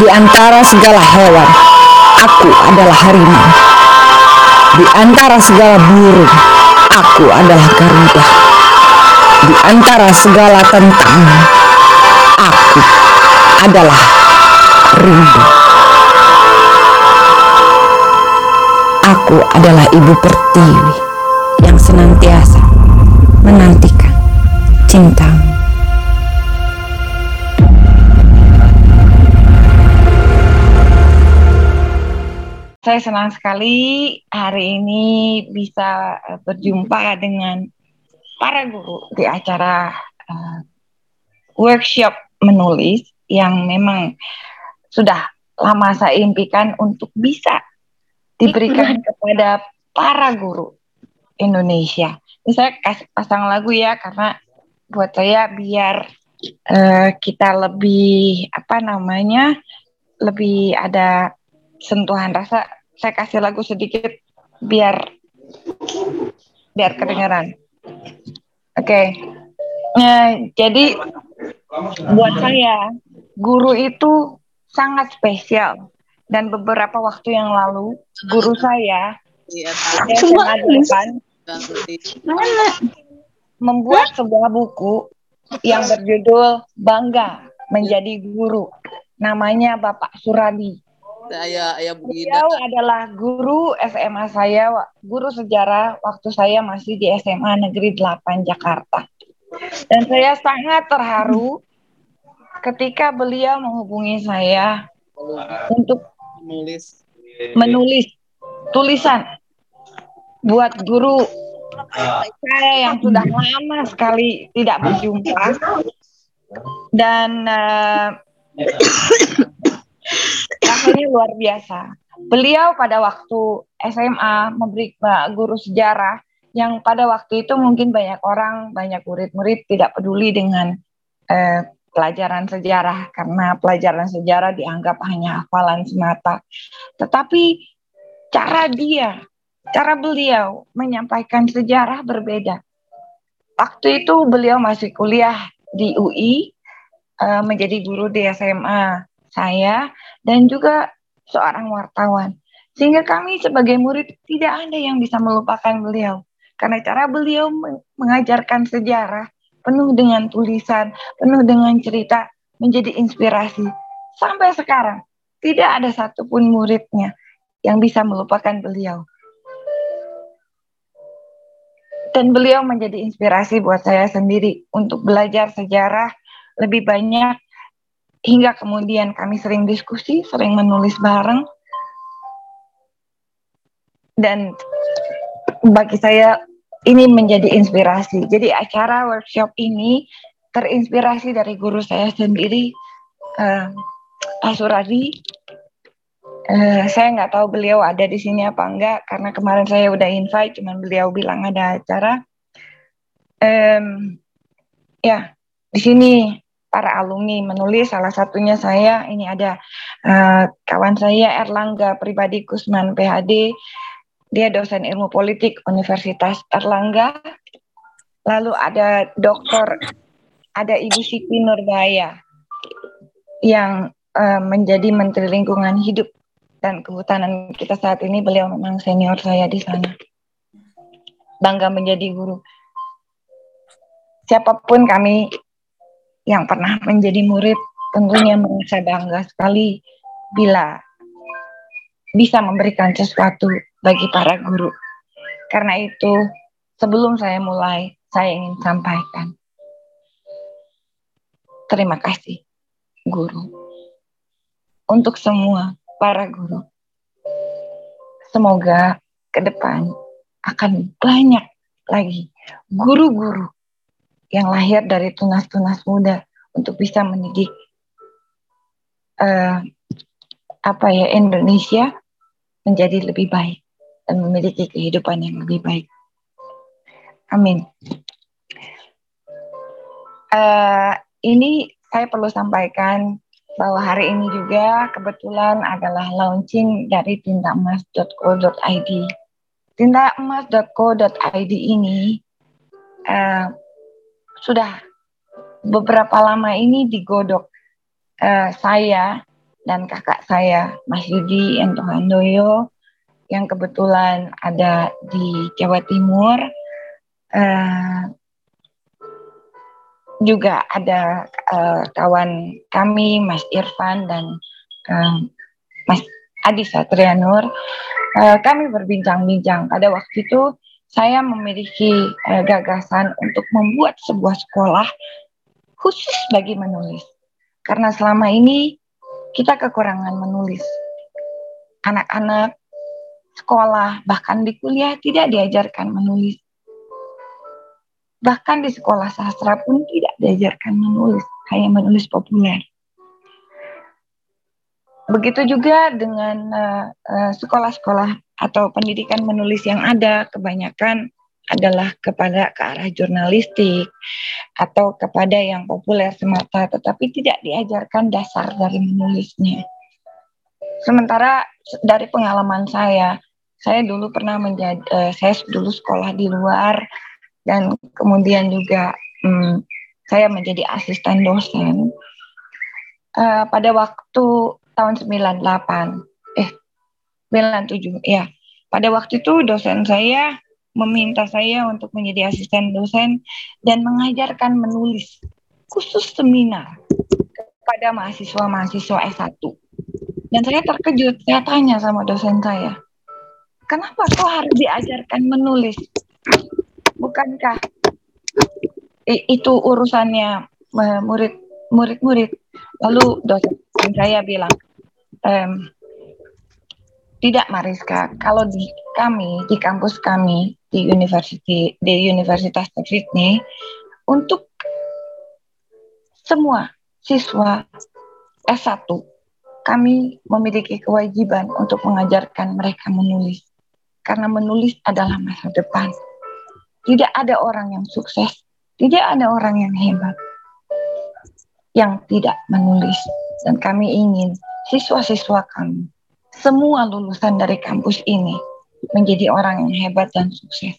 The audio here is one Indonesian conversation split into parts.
Di antara segala hewan, aku adalah harimau. Di antara segala burung, aku adalah garuda. Di antara segala tentang, aku adalah rindu. Aku adalah ibu pertiwi yang senantiasa menantikan cintamu. Saya senang sekali hari ini bisa eh, berjumpa dengan para guru di acara uh, workshop menulis yang memang sudah lama saya impikan untuk bisa diberikan kepada para guru Indonesia. Ini saya kasih pasang lagu ya karena buat saya biar uh, kita lebih apa namanya lebih ada sentuhan rasa saya kasih lagu sedikit biar biar kedengaran oke. Okay. nah, jadi buat saya guru itu sangat spesial. Dan beberapa waktu yang lalu guru saya iya, SMA membuat sebuah buku yang berjudul Bangga Menjadi Guru. Namanya Bapak Suradi saya ayah Beliau adalah guru SMA saya, guru sejarah waktu saya masih di SMA Negeri 8 Jakarta. Dan saya sangat terharu ketika beliau menghubungi saya untuk menulis. menulis tulisan buat guru saya yang sudah lama sekali tidak berjumpa. Dan uh, rasanya luar biasa. Beliau pada waktu SMA memberi guru sejarah yang pada waktu itu mungkin banyak orang, banyak murid-murid tidak peduli dengan eh, pelajaran sejarah karena pelajaran sejarah dianggap hanya hafalan semata. Tetapi cara dia, cara beliau menyampaikan sejarah berbeda. Waktu itu beliau masih kuliah di UI, eh, menjadi guru di SMA saya dan juga seorang wartawan. Sehingga kami sebagai murid tidak ada yang bisa melupakan beliau. Karena cara beliau mengajarkan sejarah penuh dengan tulisan, penuh dengan cerita, menjadi inspirasi. Sampai sekarang, tidak ada satupun muridnya yang bisa melupakan beliau. Dan beliau menjadi inspirasi buat saya sendiri untuk belajar sejarah lebih banyak hingga kemudian kami sering diskusi, sering menulis bareng. Dan bagi saya ini menjadi inspirasi. Jadi acara workshop ini terinspirasi dari guru saya sendiri, uh, Pak Suradi. Uh, saya nggak tahu beliau ada di sini apa enggak, karena kemarin saya udah invite, cuman beliau bilang ada acara. Um, ya, di sini para alumni menulis. Salah satunya saya ini ada uh, kawan saya Erlangga Pribadi Kusman PhD dia dosen ilmu politik Universitas Erlangga. Lalu ada dokter ada Ibu Siti Nurbaya yang uh, menjadi Menteri Lingkungan Hidup dan Kehutanan kita saat ini. Beliau memang senior saya di sana. Bangga menjadi guru. Siapa pun kami yang pernah menjadi murid tentunya merasa bangga sekali bila bisa memberikan sesuatu bagi para guru. Karena itu, sebelum saya mulai, saya ingin sampaikan. Terima kasih, guru. Untuk semua para guru. Semoga ke depan akan banyak lagi guru-guru yang lahir dari tunas-tunas muda untuk bisa mendidik uh, apa ya Indonesia menjadi lebih baik dan memiliki kehidupan yang lebih baik. Amin. Uh, ini saya perlu sampaikan bahwa hari ini juga kebetulan adalah launching dari tindaemas.co.id. Tindaemas.co.id ini uh, sudah beberapa lama ini digodok uh, saya dan kakak saya Mas Yudi Ento Handoyo yang kebetulan ada di Jawa Timur. Uh, juga ada uh, kawan kami Mas Irfan dan uh, Mas Adi Satrianur. Uh, kami berbincang-bincang pada waktu itu saya memiliki uh, gagasan untuk membuat sebuah sekolah khusus bagi menulis. Karena selama ini kita kekurangan menulis. Anak-anak sekolah bahkan di kuliah tidak diajarkan menulis. Bahkan di sekolah sastra pun tidak diajarkan menulis, hanya menulis populer. Begitu juga dengan eh, eh, sekolah-sekolah uh, atau pendidikan menulis yang ada, kebanyakan adalah kepada ke arah jurnalistik atau kepada yang populer semata, tetapi tidak diajarkan dasar dari menulisnya. Sementara dari pengalaman saya, saya dulu pernah menjadi, uh, saya dulu sekolah di luar dan kemudian juga hmm, saya menjadi asisten dosen uh, pada waktu tahun 98 eh 97 ya pada waktu itu dosen saya meminta saya untuk menjadi asisten dosen dan mengajarkan menulis khusus seminar kepada mahasiswa-mahasiswa S1 dan saya terkejut saya tanya sama dosen saya kenapa kok harus diajarkan menulis? Bukankah itu urusannya murid murid-murid lalu dosen saya bilang ehm, tidak Mariska kalau di kami di kampus kami di university di Universitas Sydney untuk semua siswa S1 kami memiliki kewajiban untuk mengajarkan mereka menulis. Karena menulis adalah masa depan. Tidak ada orang yang sukses, tidak ada orang yang hebat yang tidak menulis. Dan kami ingin siswa-siswa kami, semua lulusan dari kampus ini menjadi orang yang hebat dan sukses.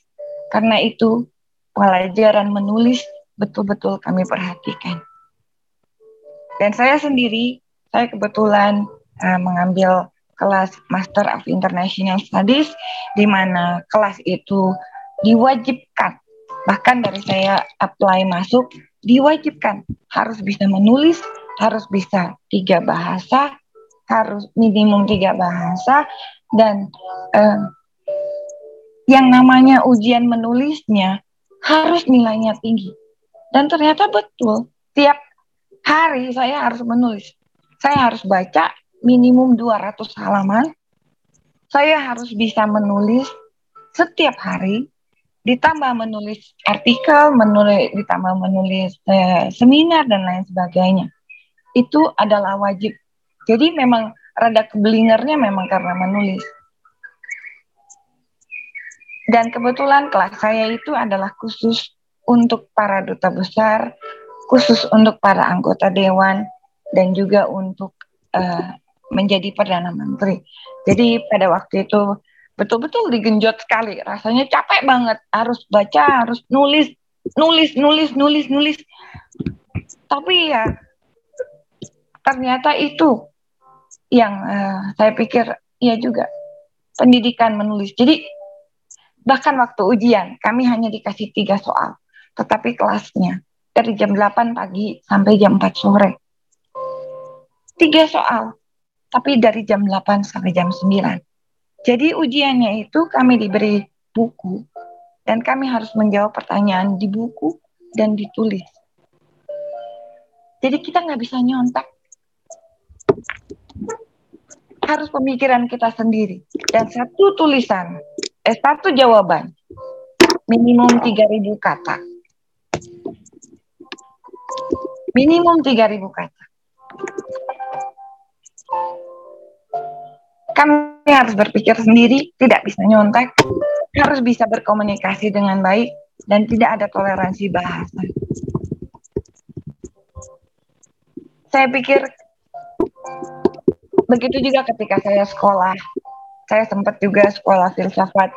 Karena itu, pelajaran menulis betul-betul kami perhatikan. Dan saya sendiri, saya kebetulan uh, mengambil kelas Master of International Studies, di mana kelas itu diwajibkan bahkan dari saya apply masuk diwajibkan harus bisa menulis harus bisa tiga bahasa harus minimum tiga bahasa dan eh, yang namanya ujian menulisnya harus nilainya tinggi dan ternyata betul tiap hari saya harus menulis saya harus baca minimum 200 halaman saya harus bisa menulis setiap hari ditambah menulis artikel, menulis ditambah menulis eh, seminar dan lain sebagainya. Itu adalah wajib. Jadi memang rada kebelingernya memang karena menulis. Dan kebetulan kelas saya itu adalah khusus untuk para duta besar, khusus untuk para anggota dewan, dan juga untuk uh, menjadi perdana menteri. Jadi pada waktu itu betul-betul digenjot sekali rasanya capek banget harus baca harus nulis nulis nulis nulis nulis tapi ya ternyata itu yang uh, saya pikir ya juga pendidikan menulis jadi bahkan waktu ujian kami hanya dikasih tiga soal tetapi kelasnya dari jam 8 pagi sampai jam 4 sore tiga soal tapi dari jam 8 sampai jam 9 jadi ujiannya itu kami diberi buku dan kami harus menjawab pertanyaan di buku dan ditulis. Jadi kita nggak bisa nyontek. Harus pemikiran kita sendiri. Dan satu tulisan, eh satu jawaban, minimum 3000 kata. Minimum 3000 kata. Kami harus berpikir sendiri, tidak bisa nyontek, harus bisa berkomunikasi dengan baik, dan tidak ada toleransi bahasa. Saya pikir begitu juga ketika saya sekolah. Saya sempat juga sekolah filsafat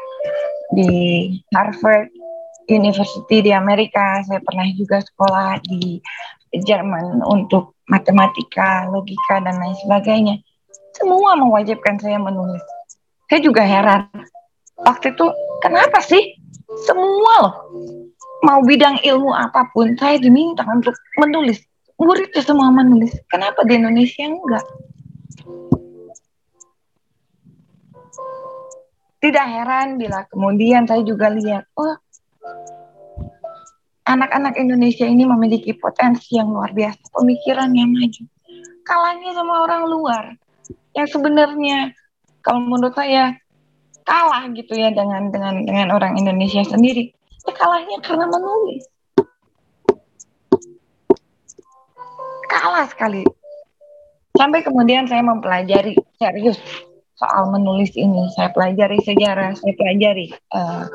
di Harvard University di Amerika. Saya pernah juga sekolah di Jerman untuk matematika, logika dan lain sebagainya. Semua mewajibkan saya menulis. Saya juga heran. Waktu itu kenapa sih semua loh mau bidang ilmu apa pun saya diminta untuk menulis. Muridnya semua menulis. Kenapa di Indonesia enggak? Tidak heran bila kemudian saya juga lihat, oh anak-anak Indonesia ini memiliki potensi yang luar biasa, pemikiran yang maju. Kalahnya sama orang luar yang sebenarnya kalau menurut saya kalah gitu ya dengan dengan dengan orang Indonesia sendiri. Ya kalahnya karena menulis. Kalah sekali. Sampai kemudian saya mempelajari serius soal menulis ini. Saya pelajari sejarah, saya pelajari uh,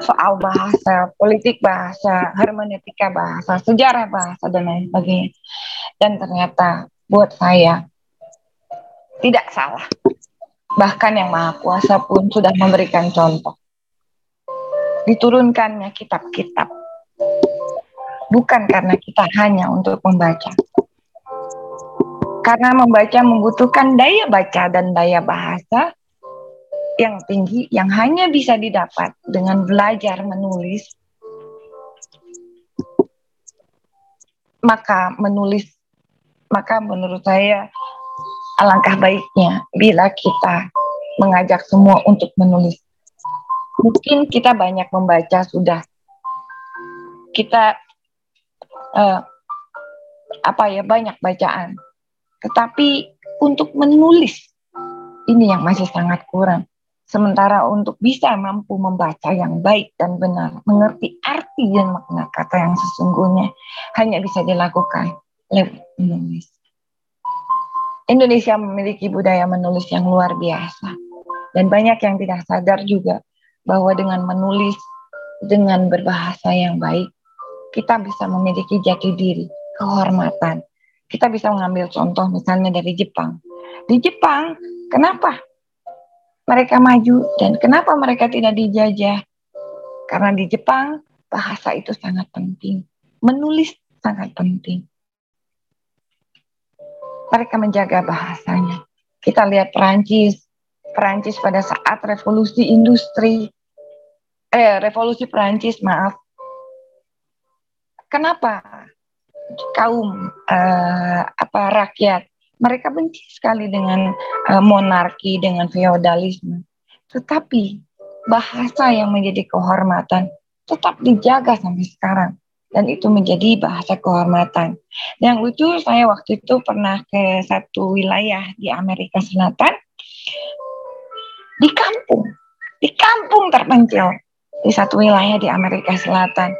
soal bahasa, politik bahasa, hermeneutika bahasa, sejarah bahasa dan lain sebagainya. Dan ternyata buat saya tidak salah. Bahkan yang Maha Kuasa pun sudah memberikan contoh. Diturunkannya kitab-kitab. Bukan karena kita hanya untuk membaca. Karena membaca membutuhkan daya baca dan daya bahasa yang tinggi yang hanya bisa didapat dengan belajar menulis, maka menulis, maka menurut saya alangkah baiknya bila kita mengajak semua untuk menulis. Mungkin kita banyak membaca sudah, kita uh, apa ya banyak bacaan, tetapi untuk menulis ini yang masih sangat kurang. Sementara untuk bisa mampu membaca yang baik dan benar, mengerti arti dan makna kata yang sesungguhnya, hanya bisa dilakukan lewat menulis. Indonesia memiliki budaya menulis yang luar biasa. Dan banyak yang tidak sadar juga bahwa dengan menulis, dengan berbahasa yang baik, kita bisa memiliki jati diri, kehormatan. Kita bisa mengambil contoh misalnya dari Jepang. Di Jepang, kenapa mereka maju dan kenapa mereka tidak dijajah? Karena di Jepang bahasa itu sangat penting, menulis sangat penting. Mereka menjaga bahasanya. Kita lihat Perancis, Perancis pada saat revolusi industri, eh revolusi Perancis maaf. Kenapa kaum eh, apa rakyat mereka benci sekali dengan uh, monarki, dengan feodalisme. Tetapi bahasa yang menjadi kehormatan tetap dijaga sampai sekarang. Dan itu menjadi bahasa kehormatan. Yang lucu saya waktu itu pernah ke satu wilayah di Amerika Selatan. Di kampung. Di kampung terpencil. Di satu wilayah di Amerika Selatan.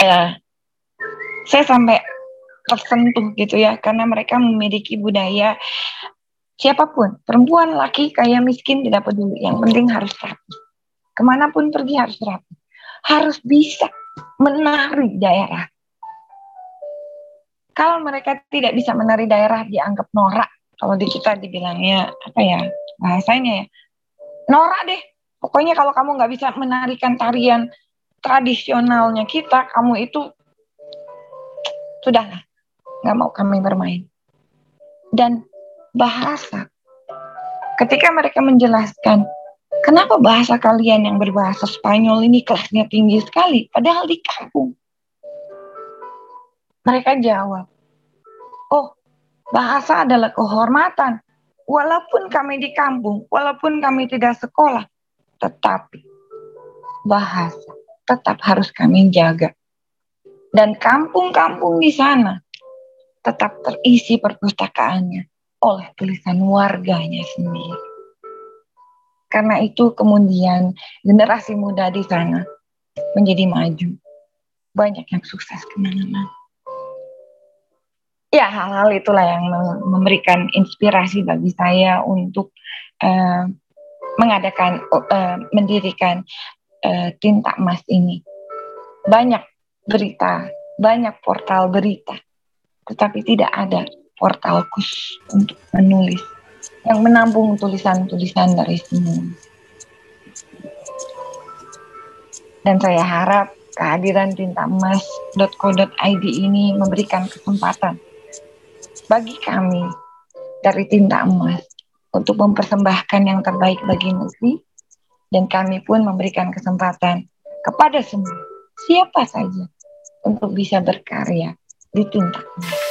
Eh, saya sampai tersentuh gitu ya karena mereka memiliki budaya siapa pun perempuan laki kaya miskin tidak peduli. Yang penting harus rapi. Ke mana pun pergi harus rapi. Harus bisa menari daerah. Kalau mereka tidak bisa menari daerah dianggap norak. Kalau di kita dibilangnya apa ya bahasanya ya norak deh. Pokoknya kalau kamu nggak bisa menarikan tarian tradisionalnya kita kamu itu sudahlah nggak mau kami bermain. Dan bahasa, ketika mereka menjelaskan, kenapa bahasa kalian yang berbahasa Spanyol ini kelasnya tinggi sekali, padahal di kampung. Mereka jawab, oh bahasa adalah kehormatan. Walaupun kami di kampung, walaupun kami tidak sekolah, tetapi bahasa tetap harus kami jaga. Dan kampung-kampung di sana tetap terisi perpustakaannya oleh tulisan warganya sendiri. Karena itu kemudian generasi muda di sana menjadi maju. Banyak yang sukses ke mana-mana. Ya hal-hal itulah yang memberikan inspirasi bagi saya untuk uh, mengadakan, uh, mendirikan uh, tinta emas ini. Banyak berita, banyak portal berita tetapi tidak ada portal khusus untuk menulis yang menampung tulisan-tulisan dari semua. Dan saya harap kehadiran tinta emas.co.id ini memberikan kesempatan bagi kami dari tinta emas untuk mempersembahkan yang terbaik bagi negeri dan kami pun memberikan kesempatan kepada semua siapa saja untuk bisa berkarya di emas.